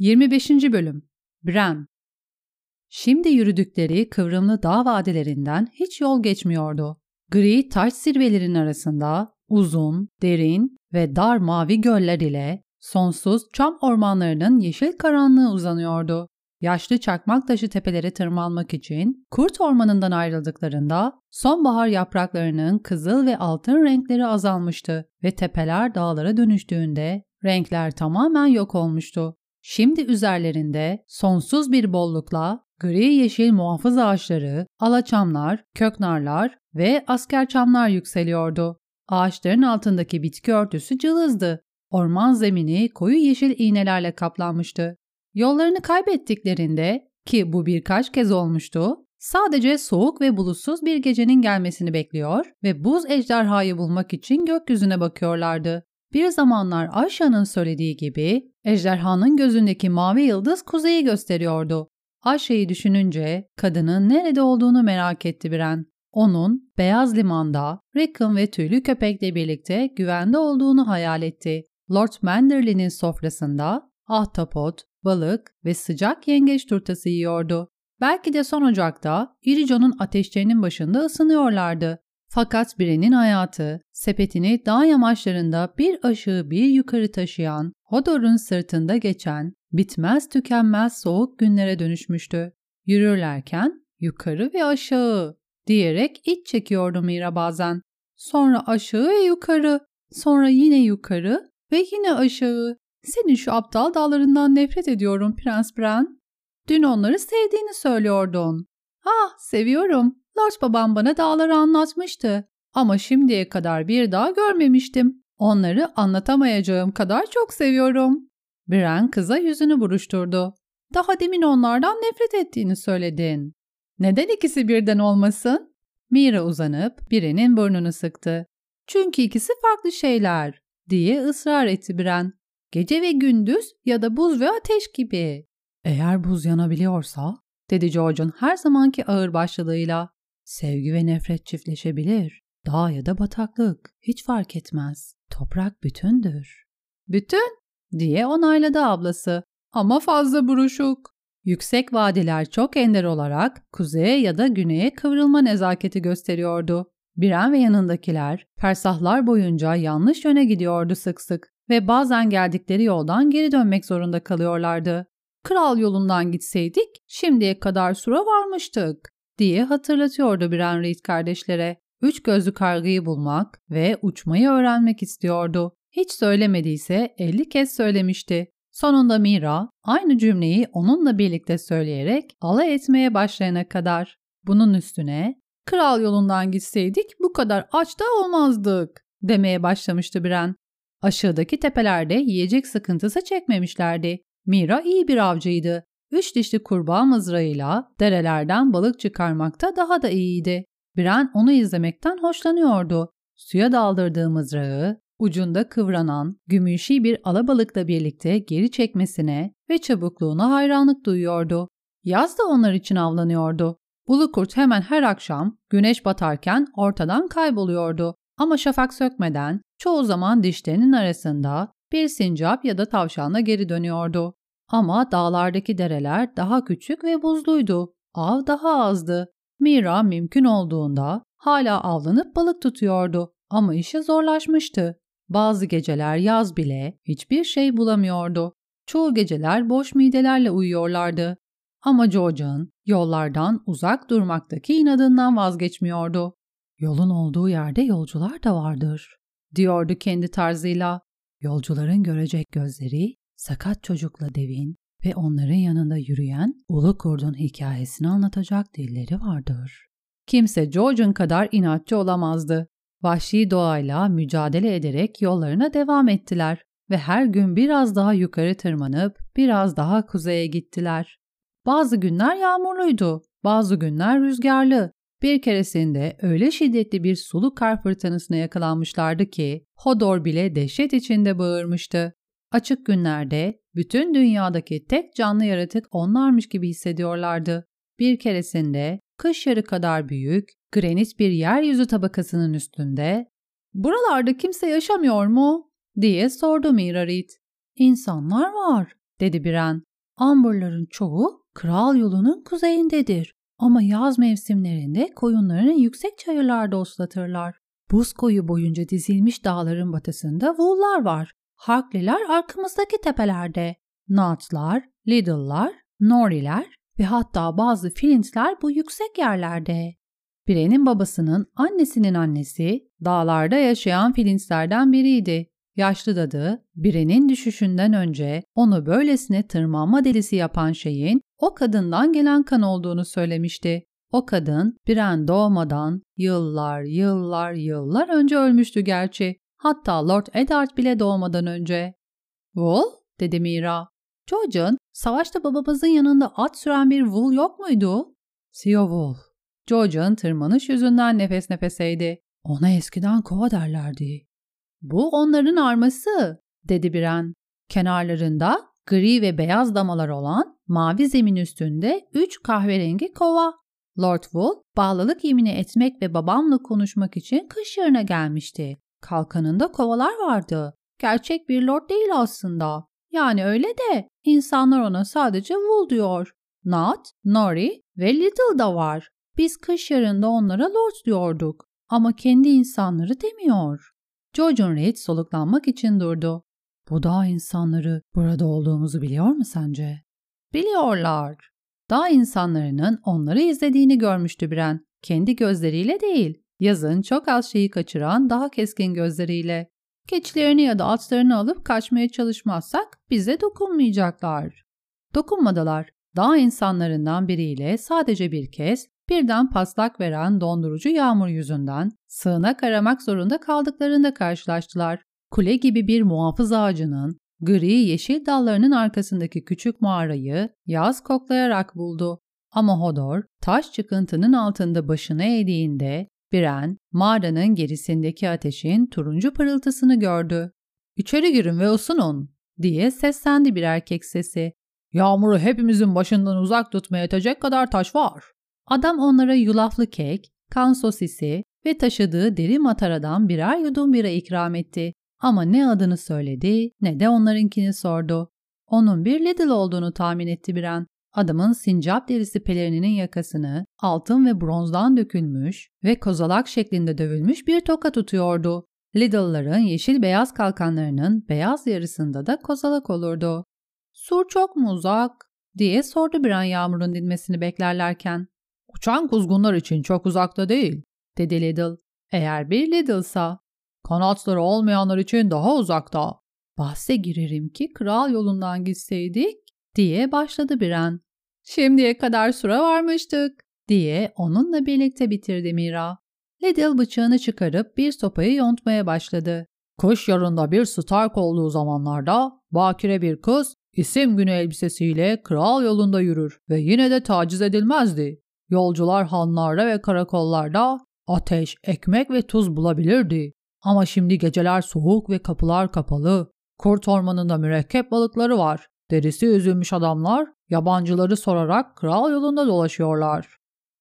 25. Bölüm Bren Şimdi yürüdükleri kıvrımlı dağ vadilerinden hiç yol geçmiyordu. Gri taş zirvelerin arasında uzun, derin ve dar mavi göller ile sonsuz çam ormanlarının yeşil karanlığı uzanıyordu. Yaşlı çakmak taşı tepelere tırmanmak için kurt ormanından ayrıldıklarında sonbahar yapraklarının kızıl ve altın renkleri azalmıştı ve tepeler dağlara dönüştüğünde renkler tamamen yok olmuştu. Şimdi üzerlerinde sonsuz bir bollukla gri yeşil muhafız ağaçları, alaçamlar, köknarlar ve askerçamlar yükseliyordu. Ağaçların altındaki bitki örtüsü cılızdı. Orman zemini koyu yeşil iğnelerle kaplanmıştı. Yollarını kaybettiklerinde ki bu birkaç kez olmuştu, sadece soğuk ve bulutsuz bir gecenin gelmesini bekliyor ve buz ejderhayı bulmak için gökyüzüne bakıyorlardı. Bir zamanlar Ayşa'nın söylediği gibi ejderhanın gözündeki mavi yıldız kuzeyi gösteriyordu. Ayşe'yi düşününce kadının nerede olduğunu merak etti Biren. Onun beyaz limanda Rickon ve tüylü köpekle birlikte güvende olduğunu hayal etti. Lord Manderley'nin sofrasında ahtapot, balık ve sıcak yengeç turtası yiyordu. Belki de son ocakta İrico'nun ateşlerinin başında ısınıyorlardı. Fakat birinin hayatı, sepetini dağ yamaçlarında bir aşağı bir yukarı taşıyan, Hodor'un sırtında geçen, bitmez tükenmez soğuk günlere dönüşmüştü. Yürürlerken yukarı ve aşağı diyerek iç çekiyordu Mira bazen. Sonra aşağı ve yukarı, sonra yine yukarı ve yine aşağı. Senin şu aptal dağlarından nefret ediyorum Prens Bran. Dün onları sevdiğini söylüyordun. Ah seviyorum. Lord babam bana dağları anlatmıştı. Ama şimdiye kadar bir dağ görmemiştim. Onları anlatamayacağım kadar çok seviyorum. Bran kıza yüzünü buruşturdu. Daha demin onlardan nefret ettiğini söyledin. Neden ikisi birden olmasın? Mira uzanıp birinin burnunu sıktı. Çünkü ikisi farklı şeyler diye ısrar etti Bran. Gece ve gündüz ya da buz ve ateş gibi. Eğer buz yanabiliyorsa, dedi George'un her zamanki ağır başlılığıyla, sevgi ve nefret çiftleşebilir. Dağ ya da bataklık, hiç fark etmez. Toprak bütündür. Bütün, diye onayladı ablası. Ama fazla buruşuk. Yüksek vadiler çok ender olarak kuzeye ya da güneye kıvrılma nezaketi gösteriyordu. Biren ve yanındakiler persahlar boyunca yanlış yöne gidiyordu sık sık ve bazen geldikleri yoldan geri dönmek zorunda kalıyorlardı. Kral yolundan gitseydik şimdiye kadar sura varmıştık diye hatırlatıyordu Biren Reed kardeşlere. Üç gözlü kargıyı bulmak ve uçmayı öğrenmek istiyordu. Hiç söylemediyse elli kez söylemişti. Sonunda Mira aynı cümleyi onunla birlikte söyleyerek alay etmeye başlayana kadar. Bunun üstüne kral yolundan gitseydik bu kadar aç da olmazdık demeye başlamıştı Biren. Aşağıdaki tepelerde yiyecek sıkıntısı çekmemişlerdi. Mira iyi bir avcıydı. Üç dişli kurbağa mızrağıyla derelerden balık çıkarmakta daha da iyiydi. Biren onu izlemekten hoşlanıyordu. Suya daldırdığı mızrağı, ucunda kıvranan, gümüşi bir alabalıkla birlikte geri çekmesine ve çabukluğuna hayranlık duyuyordu. Yaz da onlar için avlanıyordu. Ulu kurt hemen her akşam güneş batarken ortadan kayboluyordu. Ama şafak sökmeden çoğu zaman dişlerinin arasında bir sincap ya da tavşanla geri dönüyordu. Ama dağlardaki dereler daha küçük ve buzluydu. Av daha azdı. Mira mümkün olduğunda hala avlanıp balık tutuyordu ama işi zorlaşmıştı. Bazı geceler yaz bile hiçbir şey bulamıyordu. Çoğu geceler boş midelerle uyuyorlardı. Ama George'un yollardan uzak durmaktaki inadından vazgeçmiyordu. Yolun olduğu yerde yolcular da vardır, diyordu kendi tarzıyla. Yolcuların görecek gözleri, sakat çocukla devin ve onların yanında yürüyen ulu kurdun hikayesini anlatacak dilleri vardır. Kimse George'un kadar inatçı olamazdı. Vahşi doğayla mücadele ederek yollarına devam ettiler ve her gün biraz daha yukarı tırmanıp biraz daha kuzeye gittiler. Bazı günler yağmurluydu, bazı günler rüzgarlı. Bir keresinde öyle şiddetli bir sulu kar fırtınasına yakalanmışlardı ki Hodor bile dehşet içinde bağırmıştı. Açık günlerde bütün dünyadaki tek canlı yaratık onlarmış gibi hissediyorlardı. Bir keresinde kış yarı kadar büyük, granit bir yeryüzü tabakasının üstünde ''Buralarda kimse yaşamıyor mu?'' diye sordu Mirarit. ''İnsanlar var.'' dedi Biren. Amberların çoğu kral yolunun kuzeyindedir. Ama yaz mevsimlerinde koyunlarını yüksek çayırlarda oslatırlar. Buz koyu boyunca dizilmiş dağların batısında Wool'lar var. Harkley'ler arkamızdaki tepelerde. Not'lar, Liddle'lar, Nori'ler ve hatta bazı Flint'ler bu yüksek yerlerde. Bire'nin babasının annesinin annesi dağlarda yaşayan Flint'lerden biriydi. Yaşlı dadı, Bire'nin düşüşünden önce onu böylesine tırmanma delisi yapan şeyin o kadından gelen kan olduğunu söylemişti. O kadın Biren doğmadan yıllar, yıllar, yıllar önce ölmüştü gerçi. Hatta Lord Eddard bile doğmadan önce. Wool? dedi Mira. George'un savaşta babamızın yanında at süren bir Wool yok muydu? Sio Wool. George'un tırmanış yüzünden nefes nefeseydi. Ona eskiden kova derlerdi. Bu onların arması, dedi Biren. Kenarlarında gri ve beyaz damalar olan mavi zemin üstünde üç kahverengi kova. Lord Wool bağlılık yemini etmek ve babamla konuşmak için kış yarına gelmişti. Kalkanında kovalar vardı. Gerçek bir lord değil aslında. Yani öyle de insanlar ona sadece Wool diyor. Not, Nori ve Little da var. Biz kış yarında onlara lord diyorduk. Ama kendi insanları demiyor. Georgian Reed soluklanmak için durdu. Bu dağ insanları burada olduğumuzu biliyor mu sence? Biliyorlar. Dağ insanlarının onları izlediğini görmüştü Bren. Kendi gözleriyle değil, yazın çok az şeyi kaçıran daha keskin gözleriyle. Keçilerini ya da atlarını alıp kaçmaya çalışmazsak bize dokunmayacaklar. Dokunmadılar. Dağ insanlarından biriyle sadece bir kez birden paslak veren dondurucu yağmur yüzünden sığınak aramak zorunda kaldıklarında karşılaştılar. Kule gibi bir muhafız ağacının gri yeşil dallarının arkasındaki küçük mağarayı yaz koklayarak buldu. Ama Hodor taş çıkıntının altında başını eğdiğinde Biren mağaranın gerisindeki ateşin turuncu pırıltısını gördü. ''İçeri girin ve ısının.'' diye seslendi bir erkek sesi. ''Yağmuru hepimizin başından uzak tutmaya yetecek kadar taş var.'' Adam onlara yulaflı kek, kan sosisi ve taşıdığı deri mataradan birer yudum bira ikram etti. Ama ne adını söyledi ne de onlarınkini sordu. Onun bir Lidl olduğunu tahmin etti bir an. Adamın sincap derisi pelerininin yakasını altın ve bronzdan dökülmüş ve kozalak şeklinde dövülmüş bir toka tutuyordu. Lidl'ların yeşil beyaz kalkanlarının beyaz yarısında da kozalak olurdu. Sur çok mu uzak? diye sordu bir an yağmurun dinmesini beklerlerken. Uçan kuzgunlar için çok uzakta değil, dedi Lidl. Eğer bir Lidl'sa Kanatları olmayanlar için daha uzakta. Bahse girerim ki kral yolundan gitseydik diye başladı Biren. Şimdiye kadar sıra varmıştık diye onunla birlikte bitirdi Mira. Liddell bıçağını çıkarıp bir sopayı yontmaya başladı. Kış yarında bir Stark olduğu zamanlarda bakire bir kız isim günü elbisesiyle kral yolunda yürür ve yine de taciz edilmezdi. Yolcular hanlarda ve karakollarda ateş, ekmek ve tuz bulabilirdi. Ama şimdi geceler soğuk ve kapılar kapalı. Kurt ormanında mürekkep balıkları var. Derisi üzülmüş adamlar yabancıları sorarak kral yolunda dolaşıyorlar.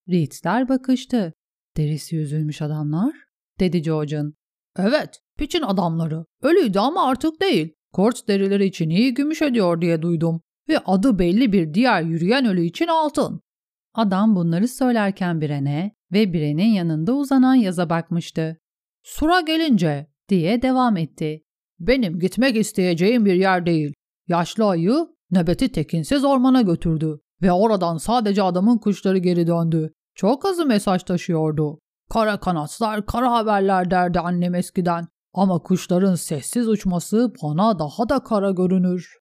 Reed'ler bakıştı. Derisi üzülmüş adamlar? dedi George'un. Evet, piçin adamları. Ölüydü ama artık değil. Kurt derileri için iyi gümüş ediyor diye duydum. Ve adı belli bir diğer yürüyen ölü için altın. Adam bunları söylerken Biren'e ve Biren'in yanında uzanan yaza bakmıştı. Sura gelince diye devam etti. Benim gitmek isteyeceğim bir yer değil. Yaşlı ayı nöbeti tekinsiz ormana götürdü ve oradan sadece adamın kuşları geri döndü. Çok azı mesaj taşıyordu. Kara kanatlar, kara haberler derdi annem eskiden. Ama kuşların sessiz uçması bana daha da kara görünür.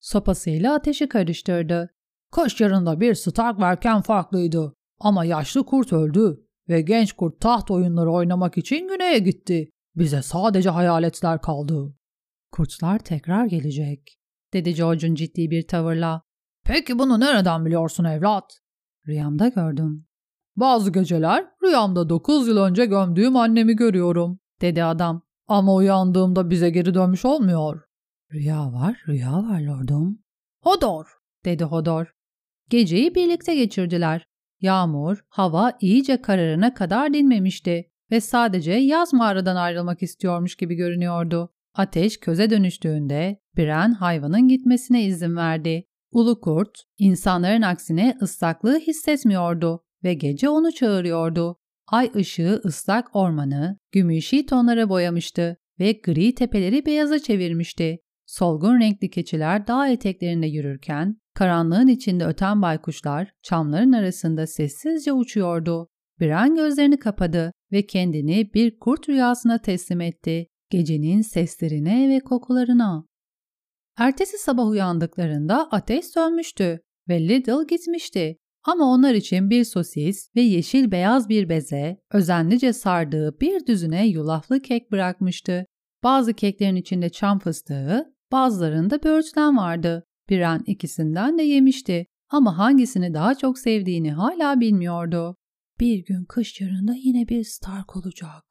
Sopasıyla ateşi karıştırdı. Kış yarında bir Stark varken farklıydı. Ama yaşlı kurt öldü ve genç kurt taht oyunları oynamak için güneye gitti. Bize sadece hayaletler kaldı. Kurtlar tekrar gelecek, dedi George'un ciddi bir tavırla. Peki bunu nereden biliyorsun evlat? Rüyamda gördüm. Bazı geceler rüyamda dokuz yıl önce gömdüğüm annemi görüyorum, dedi adam. Ama uyandığımda bize geri dönmüş olmuyor. Rüya var, rüya var lordum. Hodor, dedi Hodor. Geceyi birlikte geçirdiler. Yağmur, hava iyice kararına kadar dinmemişti ve sadece yaz mağaradan ayrılmak istiyormuş gibi görünüyordu. Ateş köze dönüştüğünde Bren hayvanın gitmesine izin verdi. Ulu kurt, insanların aksine ıslaklığı hissetmiyordu ve gece onu çağırıyordu. Ay ışığı ıslak ormanı gümüşi tonlara boyamıştı ve gri tepeleri beyaza çevirmişti. Solgun renkli keçiler dağ eteklerinde yürürken, karanlığın içinde öten baykuşlar çamların arasında sessizce uçuyordu. Biren gözlerini kapadı ve kendini bir kurt rüyasına teslim etti. Gecenin seslerine ve kokularına. Ertesi sabah uyandıklarında ateş sönmüştü ve Little gitmişti. Ama onlar için bir sosis ve yeşil beyaz bir beze, özenlice sardığı bir düzüne yulaflı kek bırakmıştı. Bazı keklerin içinde çam fıstığı, bazılarında böğürtlen vardı. Biren ikisinden de yemişti ama hangisini daha çok sevdiğini hala bilmiyordu. Bir gün kış yarında yine bir Stark olacak,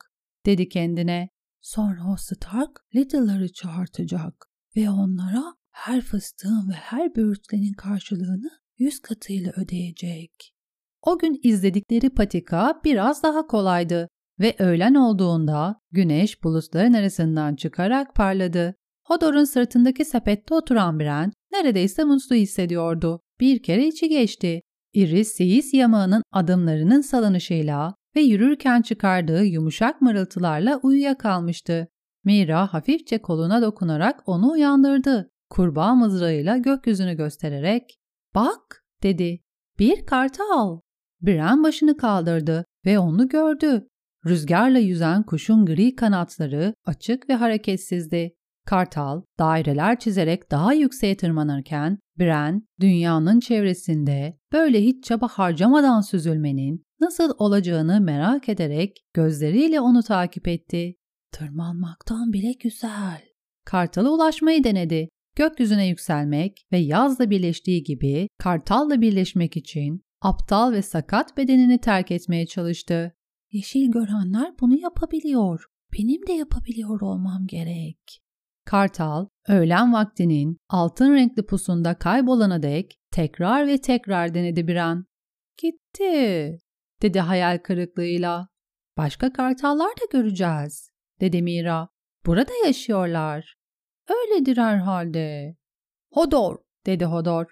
dedi kendine. Sonra o Stark Little'ları çağırtacak ve onlara her fıstığın ve her böğürtlenin karşılığını yüz katıyla ödeyecek. O gün izledikleri patika biraz daha kolaydı ve öğlen olduğunda güneş bulutların arasından çıkarak parladı. Hodor'un sırtındaki sepette oturan Bren neredeyse mutlu hissediyordu. Bir kere içi geçti. İri seyis yamağının adımlarının salınışıyla ve yürürken çıkardığı yumuşak mırıltılarla uyuyakalmıştı. Mira hafifçe koluna dokunarak onu uyandırdı. Kurbağa mızrağıyla gökyüzünü göstererek ''Bak'' dedi. ''Bir kartal.'' Bren başını kaldırdı ve onu gördü. Rüzgarla yüzen kuşun gri kanatları açık ve hareketsizdi. Kartal daireler çizerek daha yükseğe tırmanırken Bren dünyanın çevresinde böyle hiç çaba harcamadan süzülmenin nasıl olacağını merak ederek gözleriyle onu takip etti. Tırmanmaktan bile güzel. Kartala ulaşmayı denedi. Gökyüzüne yükselmek ve yazla birleştiği gibi kartalla birleşmek için aptal ve sakat bedenini terk etmeye çalıştı. Yeşil görenler bunu yapabiliyor. Benim de yapabiliyor olmam gerek. Kartal, öğlen vaktinin altın renkli pusunda kaybolana dek tekrar ve tekrar denedi bir an. Gitti, dedi hayal kırıklığıyla. Başka kartallar da göreceğiz, dedi Mira. Burada yaşıyorlar. Öyledir herhalde. Hodor, dedi Hodor.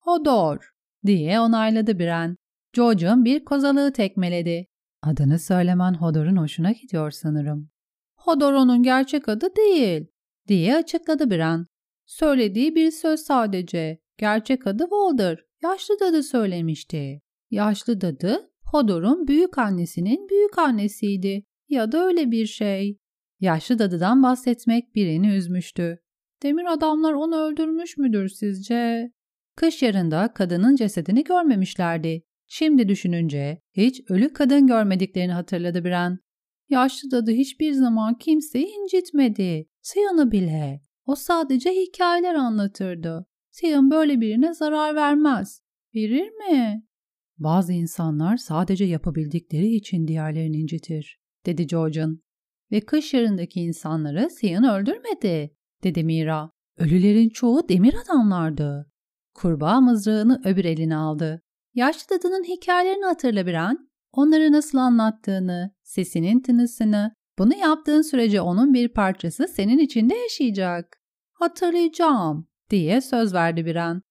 Hodor, diye onayladı Biren. George'un bir kozalığı tekmeledi. Adını söylemen Hodor'un hoşuna gidiyor sanırım. Hodor onun gerçek adı değil, diye açıkladı Biren. Söylediği bir söz sadece. Gerçek adı Walder. Yaşlı dadı söylemişti. Yaşlı dadı Hodor'un büyük annesinin büyük annesiydi. Ya da öyle bir şey. Yaşlı dadıdan bahsetmek birini üzmüştü. Demir adamlar onu öldürmüş müdür sizce? Kış yarında kadının cesedini görmemişlerdi. Şimdi düşününce hiç ölü kadın görmediklerini hatırladı Bren. Yaşlı dadı hiçbir zaman kimseyi incitmedi. Siyan'ı bile. O sadece hikayeler anlatırdı. Siyan böyle birine zarar vermez. Verir mi? Bazı insanlar sadece yapabildikleri için diğerlerini incitir, dedi George'un. Ve kış yarındaki insanları Siyan öldürmedi, dedi Mira. Ölülerin çoğu demir adamlardı. Kurbağa mızrağını öbür eline aldı. Yaşlı dadının hikayelerini hatırla bir an. Onları nasıl anlattığını, sesinin tınısını, bunu yaptığın sürece onun bir parçası senin içinde yaşayacak. Hatırlayacağım diye söz verdi bir an.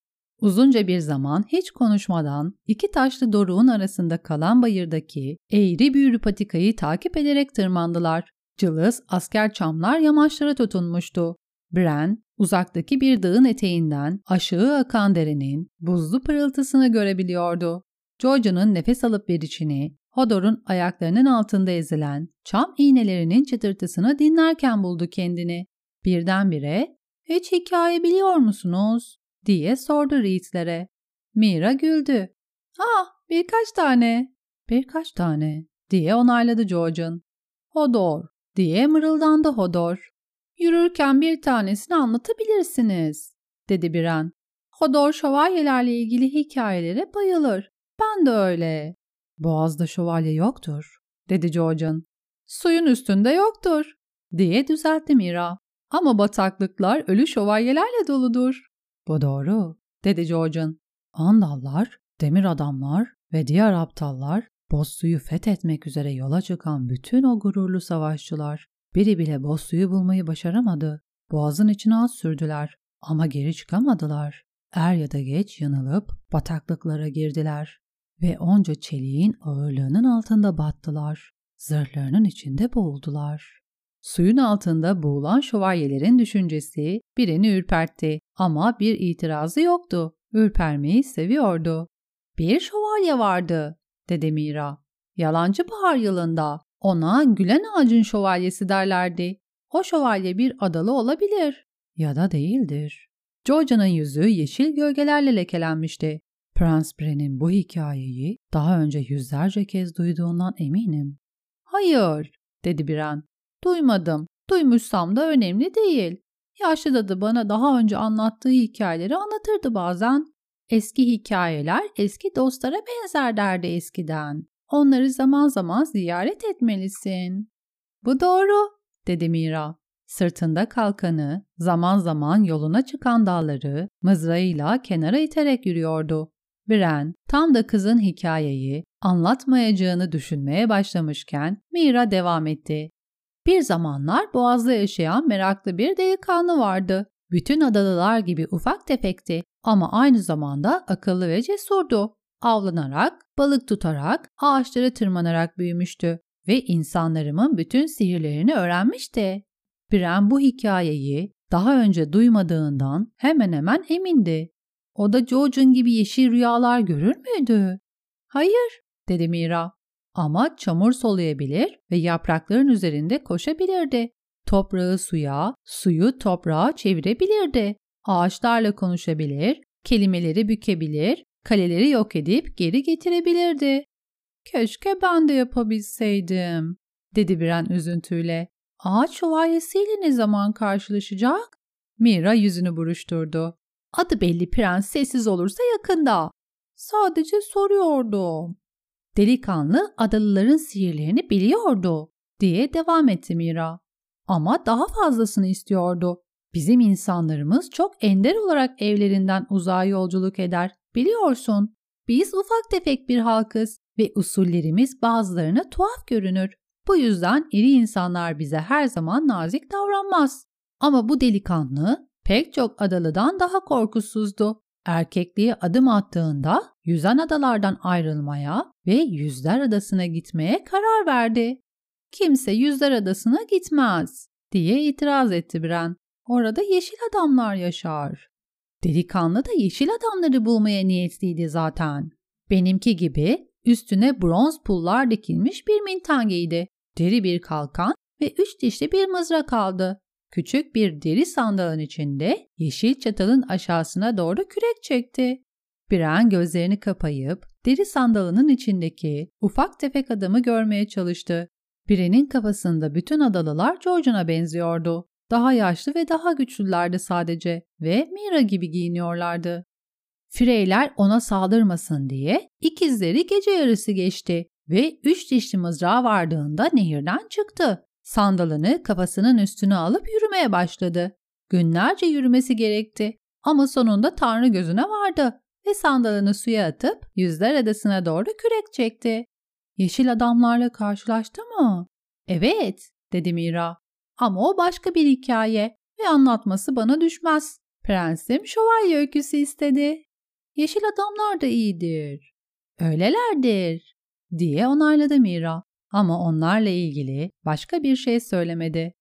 Uzunca bir zaman hiç konuşmadan iki taşlı doruğun arasında kalan bayırdaki eğri büğrü patikayı takip ederek tırmandılar. Cılız asker çamlar yamaçlara tutunmuştu. Bren, uzaktaki bir dağın eteğinden aşağı akan derenin buzlu pırıltısını görebiliyordu. Georgia'nın nefes alıp verişini, Hodor'un ayaklarının altında ezilen çam iğnelerinin çıtırtısını dinlerken buldu kendini. Birdenbire ''Hiç hikaye biliyor musunuz?'' diye sordu Reed'lere. Mira güldü. ''Ah birkaç tane.'' ''Birkaç tane.'' diye onayladı George'un. ''Hodor.'' Diye mırıldandı Hodor. ''Yürürken bir tanesini anlatabilirsiniz.'' dedi Biren. Hodor şövalyelerle ilgili hikayelere bayılır. Ben de öyle. Boğazda şövalye yoktur, dedi Georgian. Suyun üstünde yoktur, diye düzeltti Mira. Ama bataklıklar ölü şövalyelerle doludur. Bu doğru, dedi Georgian. Andallar, demir adamlar ve diğer aptallar Bossu'yu fethetmek üzere yola çıkan bütün o gururlu savaşçılar biri bile Bossu'yu bulmayı başaramadı. Boğazın içine az sürdüler ama geri çıkamadılar. er ya da geç yanılıp bataklıklara girdiler ve onca çeliğin ağırlığının altında battılar. Zırhlarının içinde boğuldular. Suyun altında boğulan şövalyelerin düşüncesi birini ürpertti ama bir itirazı yoktu. Ürpermeyi seviyordu. Bir şövalye vardı, dedi Mira. Yalancı bahar yılında ona gülen ağacın şövalyesi derlerdi. O şövalye bir adalı olabilir ya da değildir. Georgia'nın yüzü yeşil gölgelerle lekelenmişti. Prens Bren'in bu hikayeyi daha önce yüzlerce kez duyduğundan eminim. Hayır, dedi Bren. Duymadım. Duymuşsam da önemli değil. Yaşlı dadı bana daha önce anlattığı hikayeleri anlatırdı bazen. Eski hikayeler eski dostlara benzer derdi eskiden. Onları zaman zaman ziyaret etmelisin. Bu doğru, dedi Mira. Sırtında kalkanı, zaman zaman yoluna çıkan dağları mızrağıyla kenara iterek yürüyordu. Bren tam da kızın hikayeyi anlatmayacağını düşünmeye başlamışken Mira devam etti. Bir zamanlar Boğaz'da yaşayan meraklı bir delikanlı vardı. Bütün adalılar gibi ufak tefekti ama aynı zamanda akıllı ve cesurdu. Avlanarak, balık tutarak, ağaçlara tırmanarak büyümüştü ve insanlarımın bütün sihirlerini öğrenmişti. Bren bu hikayeyi daha önce duymadığından hemen hemen emindi. O da George'un gibi yeşil rüyalar görür müydü? Hayır, dedi Mira. Ama çamur soluyabilir ve yaprakların üzerinde koşabilirdi. Toprağı suya, suyu toprağa çevirebilirdi. Ağaçlarla konuşabilir, kelimeleri bükebilir, kaleleri yok edip geri getirebilirdi. Keşke ben de yapabilseydim, dedi Biren üzüntüyle. Ağaç şövalyesiyle ne zaman karşılaşacak? Mira yüzünü buruşturdu. Adı belli prens sessiz olursa yakında. Sadece soruyordum. Delikanlı adalıların sihirlerini biliyordu diye devam etti Mira. Ama daha fazlasını istiyordu. Bizim insanlarımız çok ender olarak evlerinden uzağa yolculuk eder. Biliyorsun, biz ufak tefek bir halkız ve usullerimiz bazılarına tuhaf görünür. Bu yüzden iri insanlar bize her zaman nazik davranmaz. Ama bu delikanlı pek çok adalıdan daha korkusuzdu. Erkekliğe adım attığında yüzen adalardan ayrılmaya ve yüzler adasına gitmeye karar verdi. Kimse yüzler adasına gitmez diye itiraz etti Bren. Orada yeşil adamlar yaşar. Delikanlı da yeşil adamları bulmaya niyetliydi zaten. Benimki gibi üstüne bronz pullar dikilmiş bir mintangeydi. Deri bir kalkan ve üç dişli bir mızrak aldı. Küçük bir deri sandalın içinde yeşil çatalın aşağısına doğru kürek çekti. Biren gözlerini kapayıp deri sandalının içindeki ufak tefek adamı görmeye çalıştı. Birenin kafasında bütün adalılar George'una benziyordu. Daha yaşlı ve daha güçlülerdi sadece ve Mira gibi giyiniyorlardı. Freyler ona saldırmasın diye ikizleri gece yarısı geçti ve üç dişli mızrağı vardığında nehirden çıktı. Sandalını kafasının üstüne alıp yürümeye başladı. Günlerce yürümesi gerekti ama sonunda Tanrı gözüne vardı ve sandalını suya atıp Yüzler Adası'na doğru kürek çekti. Yeşil adamlarla karşılaştı mı? Evet, dedi Mira. Ama o başka bir hikaye ve anlatması bana düşmez. Prensim şövalye öyküsü istedi. Yeşil adamlar da iyidir. Öylelerdir, diye onayladı Mira. Ama onlarla ilgili başka bir şey söylemedi.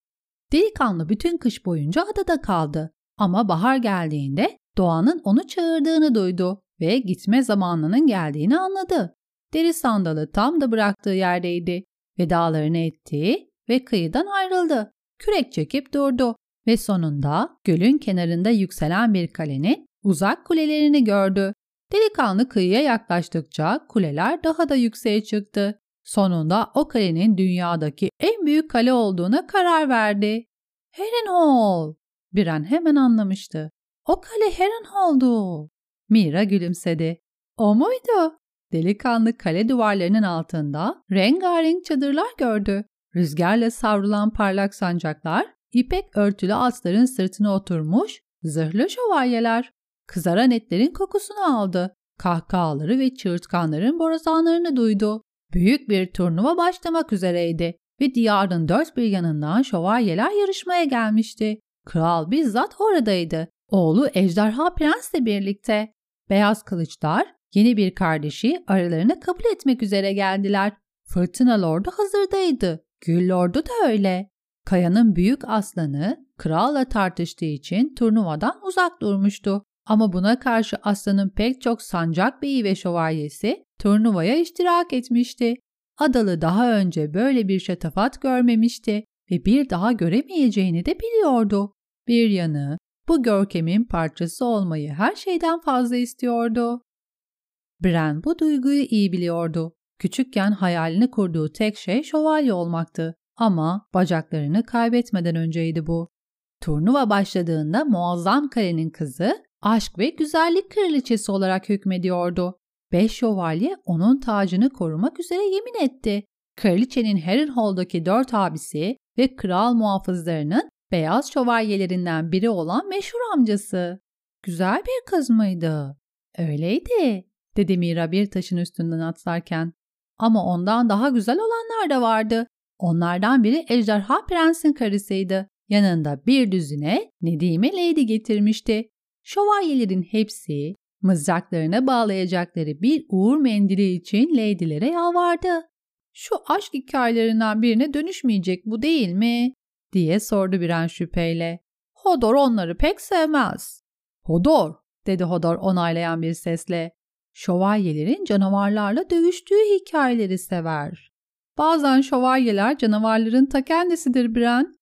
Delikanlı bütün kış boyunca adada kaldı. Ama bahar geldiğinde doğanın onu çağırdığını duydu ve gitme zamanının geldiğini anladı. Deri sandalı tam da bıraktığı yerdeydi. Vedalarını etti ve kıyıdan ayrıldı. Kürek çekip durdu ve sonunda gölün kenarında yükselen bir kalenin uzak kulelerini gördü. Delikanlı kıyıya yaklaştıkça kuleler daha da yükseğe çıktı. Sonunda o kalenin dünyadaki en büyük kale olduğuna karar verdi. Harrenhal! Biren hemen anlamıştı. O kale Harrenhal'du. Mira gülümsedi. O muydu? Delikanlı kale duvarlarının altında rengarenk çadırlar gördü. Rüzgarla savrulan parlak sancaklar, ipek örtülü atların sırtına oturmuş zırhlı şövalyeler. Kızaran etlerin kokusunu aldı. Kahkahaları ve çığırtkanların borazanlarını duydu. Büyük bir turnuva başlamak üzereydi ve diyarın dört bir yanından şövalyeler yarışmaya gelmişti. Kral bizzat oradaydı. Oğlu Ejderha Prens'le birlikte. Beyaz kılıçlar yeni bir kardeşi aralarına kabul etmek üzere geldiler. Fırtına Lord'u hazırdaydı. Gül Lord'u da öyle. Kaya'nın büyük aslanı kralla tartıştığı için turnuvadan uzak durmuştu. Ama buna karşı aslanın pek çok sancak beyi ve şövalyesi turnuvaya iştirak etmişti. Adalı daha önce böyle bir şatafat görmemişti ve bir daha göremeyeceğini de biliyordu. Bir yanı bu görkemin parçası olmayı her şeyden fazla istiyordu. Bren bu duyguyu iyi biliyordu. Küçükken hayalini kurduğu tek şey şövalye olmaktı. Ama bacaklarını kaybetmeden önceydi bu. Turnuva başladığında muazzam kalenin kızı aşk ve güzellik kraliçesi olarak hükmediyordu. Beş şövalye onun tacını korumak üzere yemin etti. Kraliçenin Harrenhal'daki dört abisi ve kral muhafızlarının beyaz şövalyelerinden biri olan meşhur amcası. Güzel bir kız mıydı? Öyleydi, dedi Mira bir taşın üstünden atlarken. Ama ondan daha güzel olanlar da vardı. Onlardan biri Ejderha Prens'in karısıydı. Yanında bir düzine Nedime Lady getirmişti. Şövalyelerin hepsi mızraklarına bağlayacakları bir uğur mendili için Lady'lere yalvardı. Şu aşk hikayelerinden birine dönüşmeyecek bu değil mi? diye sordu Biren şüpheyle. Hodor onları pek sevmez. Hodor, dedi Hodor onaylayan bir sesle. Şövalyelerin canavarlarla dövüştüğü hikayeleri sever. Bazen şövalyeler canavarların ta kendisidir Bren.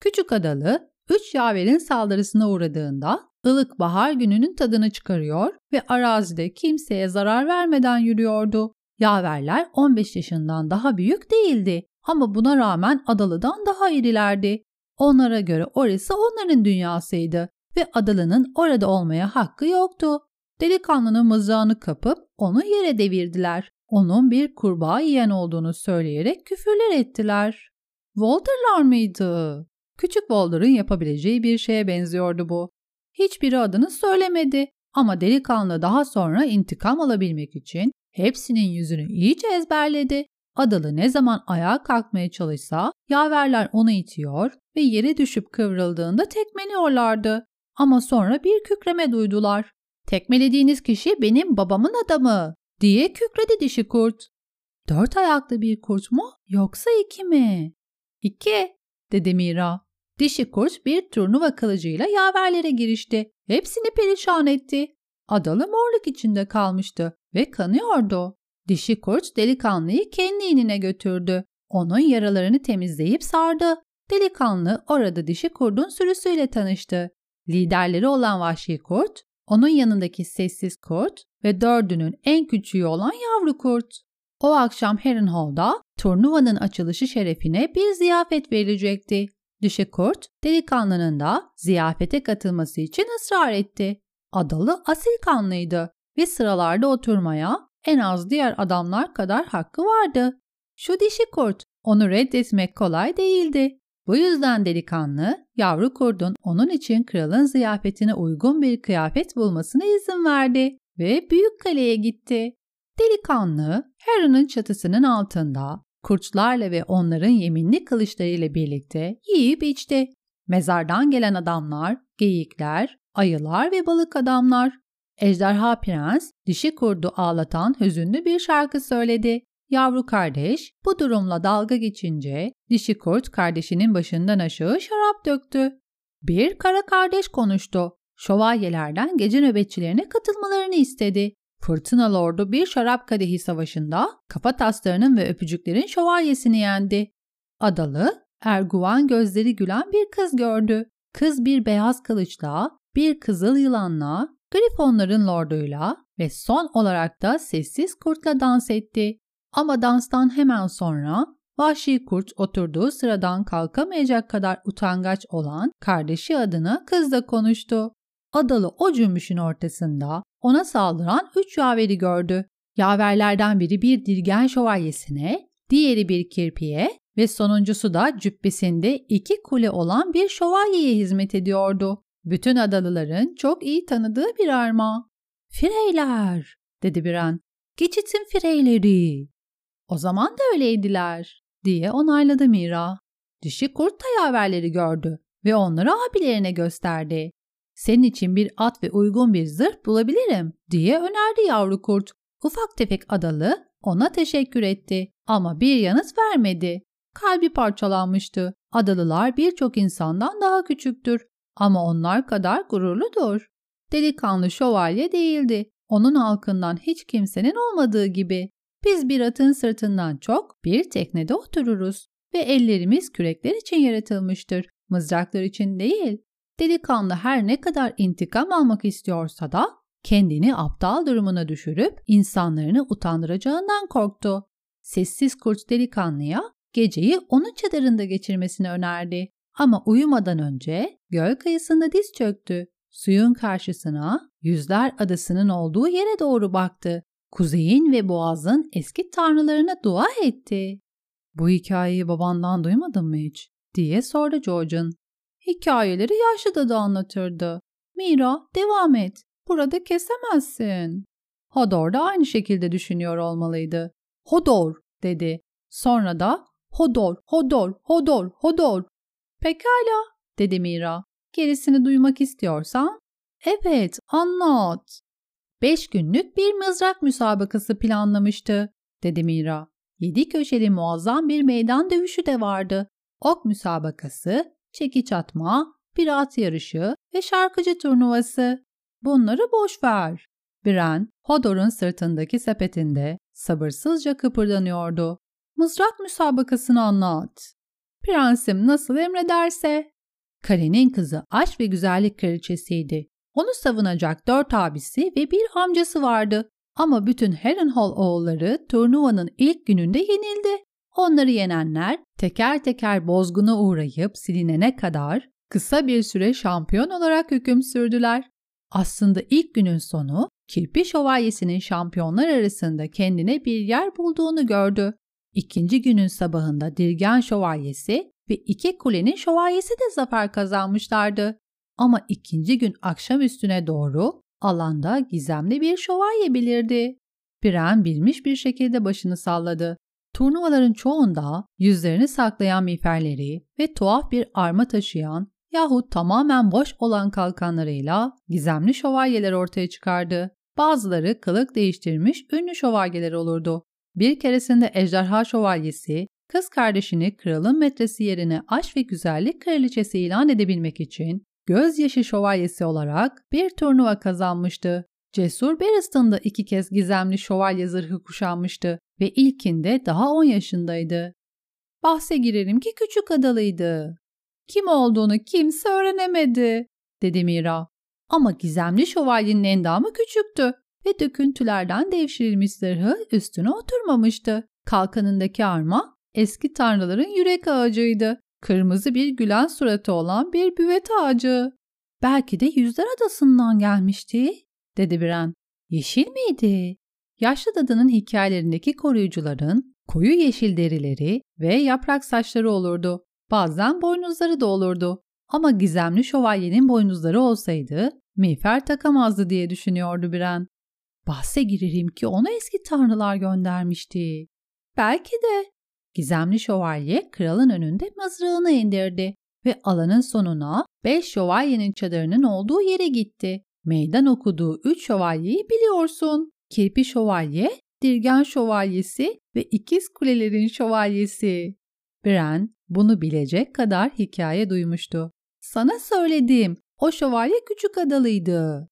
Küçük adalı, üç yaverin saldırısına uğradığında ılık bahar gününün tadını çıkarıyor ve arazide kimseye zarar vermeden yürüyordu. Yaverler 15 yaşından daha büyük değildi ama buna rağmen Adalı'dan daha irilerdi. Onlara göre orası onların dünyasıydı ve Adalı'nın orada olmaya hakkı yoktu. Delikanlının mızrağını kapıp onu yere devirdiler. Onun bir kurbağa yiyen olduğunu söyleyerek küfürler ettiler. Walter'lar mıydı? Küçük Walter'ın yapabileceği bir şeye benziyordu bu. Hiçbiri adını söylemedi ama delikanlı daha sonra intikam alabilmek için hepsinin yüzünü iyice ezberledi. Adalı ne zaman ayağa kalkmaya çalışsa yaverler onu itiyor ve yere düşüp kıvrıldığında tekmeliyorlardı. Ama sonra bir kükreme duydular. Tekmelediğiniz kişi benim babamın adamı diye kükredi dişi kurt. Dört ayaklı bir kurt mu yoksa iki mi? İki dedi Mira. Dişi kurt bir turnuva kılıcıyla yaverlere girişti. Hepsini perişan etti. Adalı morluk içinde kalmıştı ve kanıyordu. Dişi kurt delikanlıyı kendi inine götürdü. Onun yaralarını temizleyip sardı. Delikanlı orada dişi kurdun sürüsüyle tanıştı. Liderleri olan vahşi kurt, onun yanındaki sessiz kurt ve dördünün en küçüğü olan yavru kurt. O akşam Harrenhal'da turnuvanın açılışı şerefine bir ziyafet verilecekti. Dişi kurt delikanlının da ziyafete katılması için ısrar etti. Adalı asil kanlıydı ve sıralarda oturmaya en az diğer adamlar kadar hakkı vardı. Şu dişi kurt onu reddetmek kolay değildi. Bu yüzden delikanlı yavru kurdun onun için kralın ziyafetine uygun bir kıyafet bulmasına izin verdi ve büyük kaleye gitti. Delikanlı Heron'un çatısının altında kurtlarla ve onların yeminli kılıçlarıyla birlikte yiyip içti. Mezardan gelen adamlar, geyikler, ayılar ve balık adamlar. Ejderha Prens dişi kurdu ağlatan hüzünlü bir şarkı söyledi. Yavru kardeş bu durumla dalga geçince dişi kurt kardeşinin başından aşağı şarap döktü. Bir kara kardeş konuştu. Şövalyelerden gece nöbetçilerine katılmalarını istedi. Fırtına Lord'u bir şarap kadehi savaşında kafa taslarının ve öpücüklerin şövalyesini yendi. Adalı, erguvan gözleri gülen bir kız gördü. Kız bir beyaz kılıçla, bir kızıl yılanla, grifonların lorduyla ve son olarak da sessiz kurtla dans etti. Ama danstan hemen sonra vahşi kurt oturduğu sıradan kalkamayacak kadar utangaç olan kardeşi adına kızla konuştu. Adalı o cümbüşün ortasında ona saldıran üç yaveri gördü. Yaverlerden biri bir dirgen şövalyesine, diğeri bir kirpiye ve sonuncusu da cübbesinde iki kule olan bir şövalyeye hizmet ediyordu. Bütün adalıların çok iyi tanıdığı bir arma. Fireyler, dedi bir an. Geçitin fireyleri. O zaman da öyleydiler, diye onayladı Mira. Dişi kurt da yaverleri gördü. ve onları abilerine gösterdi. Senin için bir at ve uygun bir zırh bulabilirim diye önerdi yavru kurt. Ufak tefek adalı ona teşekkür etti ama bir yanıt vermedi. Kalbi parçalanmıştı. Adalılar birçok insandan daha küçüktür ama onlar kadar gururludur. Delikanlı şövalye değildi. Onun halkından hiç kimsenin olmadığı gibi. Biz bir atın sırtından çok bir teknede otururuz ve ellerimiz kürekler için yaratılmıştır, mızraklar için değil. Delikanlı her ne kadar intikam almak istiyorsa da kendini aptal durumuna düşürüp insanlarını utandıracağından korktu. Sessiz kurt delikanlıya geceyi onun çadırında geçirmesini önerdi. Ama uyumadan önce göl kıyısında diz çöktü. Suyun karşısına Yüzler Adası'nın olduğu yere doğru baktı. Kuzeyin ve Boğaz'ın eski tanrılarına dua etti. Bu hikayeyi babandan duymadın mı hiç? diye sordu George'un. Hikayeleri yaşlı dadı anlatırdı. Mira devam et. Burada kesemezsin. Hodor da aynı şekilde düşünüyor olmalıydı. Hodor dedi. Sonra da Hodor, Hodor, Hodor, Hodor. Pekala dedi Mira. Gerisini duymak istiyorsan Evet, anlat. Beş günlük bir mızrak müsabakası planlamıştı, dedi Mira. Yedi köşeli muazzam bir meydan dövüşü de vardı. Ok müsabakası, çekiç atma, bir at yarışı ve şarkıcı turnuvası. Bunları boş ver. Bren, Hodor'un sırtındaki sepetinde sabırsızca kıpırdanıyordu. Mızrak müsabakasını anlat. Prensim nasıl emrederse. Kalenin kızı aşk ve güzellik kraliçesiydi. Onu savunacak dört abisi ve bir amcası vardı. Ama bütün Harrenhal oğulları turnuvanın ilk gününde yenildi. Onları yenenler teker teker bozguna uğrayıp silinene kadar kısa bir süre şampiyon olarak hüküm sürdüler. Aslında ilk günün sonu Kirpi Şövalyesi'nin şampiyonlar arasında kendine bir yer bulduğunu gördü. İkinci günün sabahında Dirgen Şövalyesi ve iki kulenin şövalyesi de zafer kazanmışlardı. Ama ikinci gün akşam üstüne doğru alanda gizemli bir şövalye belirdi. Pren bilmiş bir şekilde başını salladı. Turnuvaların çoğunda yüzlerini saklayan miğferleri ve tuhaf bir arma taşıyan yahut tamamen boş olan kalkanlarıyla gizemli şövalyeler ortaya çıkardı. Bazıları kılık değiştirmiş ünlü şövalyeler olurdu. Bir keresinde ejderha şövalyesi kız kardeşini kralın metresi yerine aşk ve güzellik kraliçesi ilan edebilmek için gözyaşı şövalyesi olarak bir turnuva kazanmıştı. Cesur Barristan da iki kez gizemli şövalye zırhı kuşanmıştı ve ilkinde daha 10 yaşındaydı. Bahse girerim ki küçük adalıydı. Kim olduğunu kimse öğrenemedi, dedi Mira. Ama gizemli şövalyenin endamı küçüktü ve döküntülerden devşirilmiş zırhı üstüne oturmamıştı. Kalkanındaki arma eski tanrıların yürek ağacıydı. Kırmızı bir gülen suratı olan bir büvet ağacı. Belki de Yüzler Adası'ndan gelmişti, dedi Bren. Yeşil miydi? Yaşlı dadının hikayelerindeki koruyucuların koyu yeşil derileri ve yaprak saçları olurdu. Bazen boynuzları da olurdu. Ama gizemli şövalyenin boynuzları olsaydı miğfer takamazdı diye düşünüyordu Bren. Bahse girerim ki onu eski tanrılar göndermişti. Belki de Gizemli şövalye kralın önünde mızrağını indirdi ve alanın sonuna beş şövalyenin çadırının olduğu yere gitti. Meydan okuduğu üç şövalyeyi biliyorsun. Kirpi şövalye, Dirgen şövalyesi ve ikiz kulelerin şövalyesi. Bren bunu bilecek kadar hikaye duymuştu. Sana söyledim, o şövalye küçük adalıydı.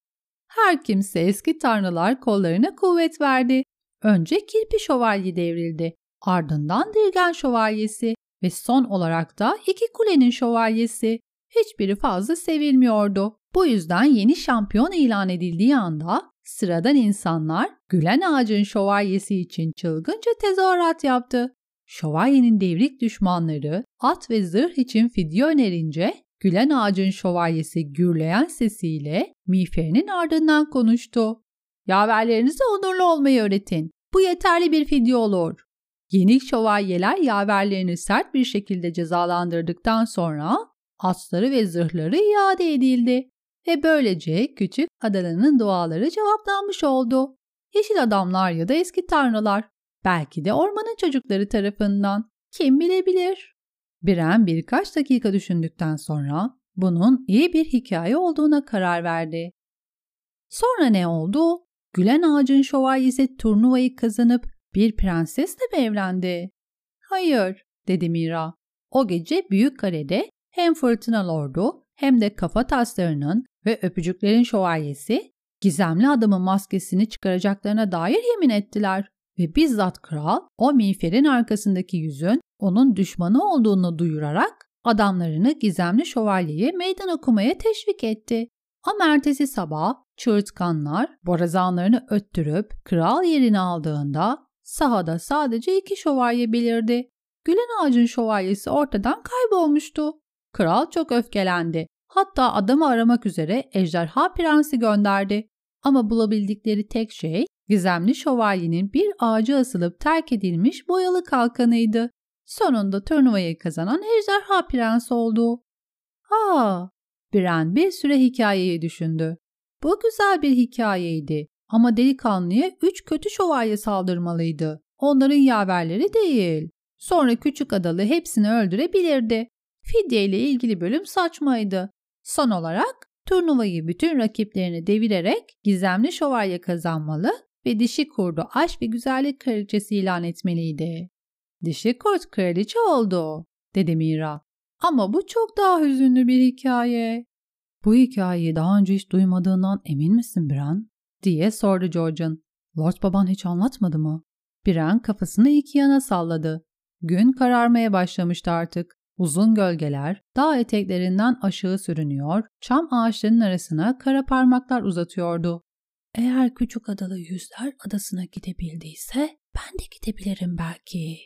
Her kimse eski tanrılar kollarına kuvvet verdi. Önce kirpi şövalye devrildi. Ardından Dirgen Şövalyesi ve son olarak da iki kulenin şövalyesi. Hiçbiri fazla sevilmiyordu. Bu yüzden yeni şampiyon ilan edildiği anda sıradan insanlar Gülen Ağacın şövalyesi için çılgınca tezahürat yaptı. Şövalyenin devrik düşmanları at ve zırh için fidye önerince Gülen Ağacın şövalyesi gürleyen sesiyle miğferinin ardından konuştu. Yaverlerinize onurlu olmayı öğretin. Bu yeterli bir fidye olur. Yeni şövalyeler yaverlerini sert bir şekilde cezalandırdıktan sonra atları ve zırhları iade edildi ve böylece küçük adalının duaları cevaplanmış oldu. Yeşil adamlar ya da eski tanrılar, belki de ormanın çocukları tarafından kim bilebilir? Biren birkaç dakika düşündükten sonra bunun iyi bir hikaye olduğuna karar verdi. Sonra ne oldu? Gülen Ağacın şövalyesi turnuvayı kazanıp bir prensesle mi evlendi? Hayır, dedi Mira. O gece Büyük Kare'de hem Fırtına Lord'u hem de kafa taslarının ve öpücüklerin şövalyesi gizemli adamın maskesini çıkaracaklarına dair yemin ettiler ve bizzat kral o miğferin arkasındaki yüzün onun düşmanı olduğunu duyurarak adamlarını gizemli şövalyeye meydan okumaya teşvik etti. Ama ertesi sabah çığırtkanlar borazanlarını öttürüp kral yerini aldığında sahada sadece iki şövalye belirdi. Gülen ağacın şövalyesi ortadan kaybolmuştu. Kral çok öfkelendi. Hatta adamı aramak üzere ejderha prensi gönderdi. Ama bulabildikleri tek şey gizemli şövalyenin bir ağaca asılıp terk edilmiş boyalı kalkanıydı. Sonunda turnuvayı kazanan ejderha prens oldu. Ha, Biren bir süre hikayeyi düşündü. Bu güzel bir hikayeydi ama delikanlıya üç kötü şövalye saldırmalıydı. Onların yaverleri değil. Sonra küçük adalı hepsini öldürebilirdi. Fidye ile ilgili bölüm saçmaydı. Son olarak turnuvayı bütün rakiplerini devirerek gizemli şövalye kazanmalı ve dişi kurdu aşk ve güzellik kraliçesi ilan etmeliydi. Dişi kurt kraliçe oldu, dedi Mira. Ama bu çok daha hüzünlü bir hikaye. Bu hikayeyi daha önce hiç duymadığından emin misin Bran? Diye sordu George'un. Lord baban hiç anlatmadı mı? Bran kafasını iki yana salladı. Gün kararmaya başlamıştı artık. Uzun gölgeler dağ eteklerinden aşağı sürünüyor, çam ağaçlarının arasına kara parmaklar uzatıyordu. Eğer küçük adalı yüzler adasına gidebildiyse ben de gidebilirim belki.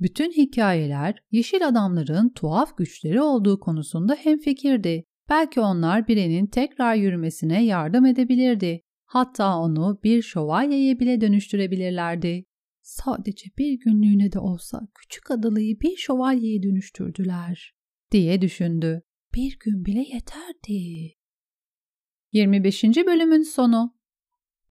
Bütün hikayeler yeşil adamların tuhaf güçleri olduğu konusunda hemfikirdi. Belki onlar birinin tekrar yürümesine yardım edebilirdi. Hatta onu bir şövalyeye bile dönüştürebilirlerdi. Sadece bir günlüğüne de olsa küçük adalıyı bir şövalyeye dönüştürdüler diye düşündü. Bir gün bile yeterdi. 25. bölümün sonu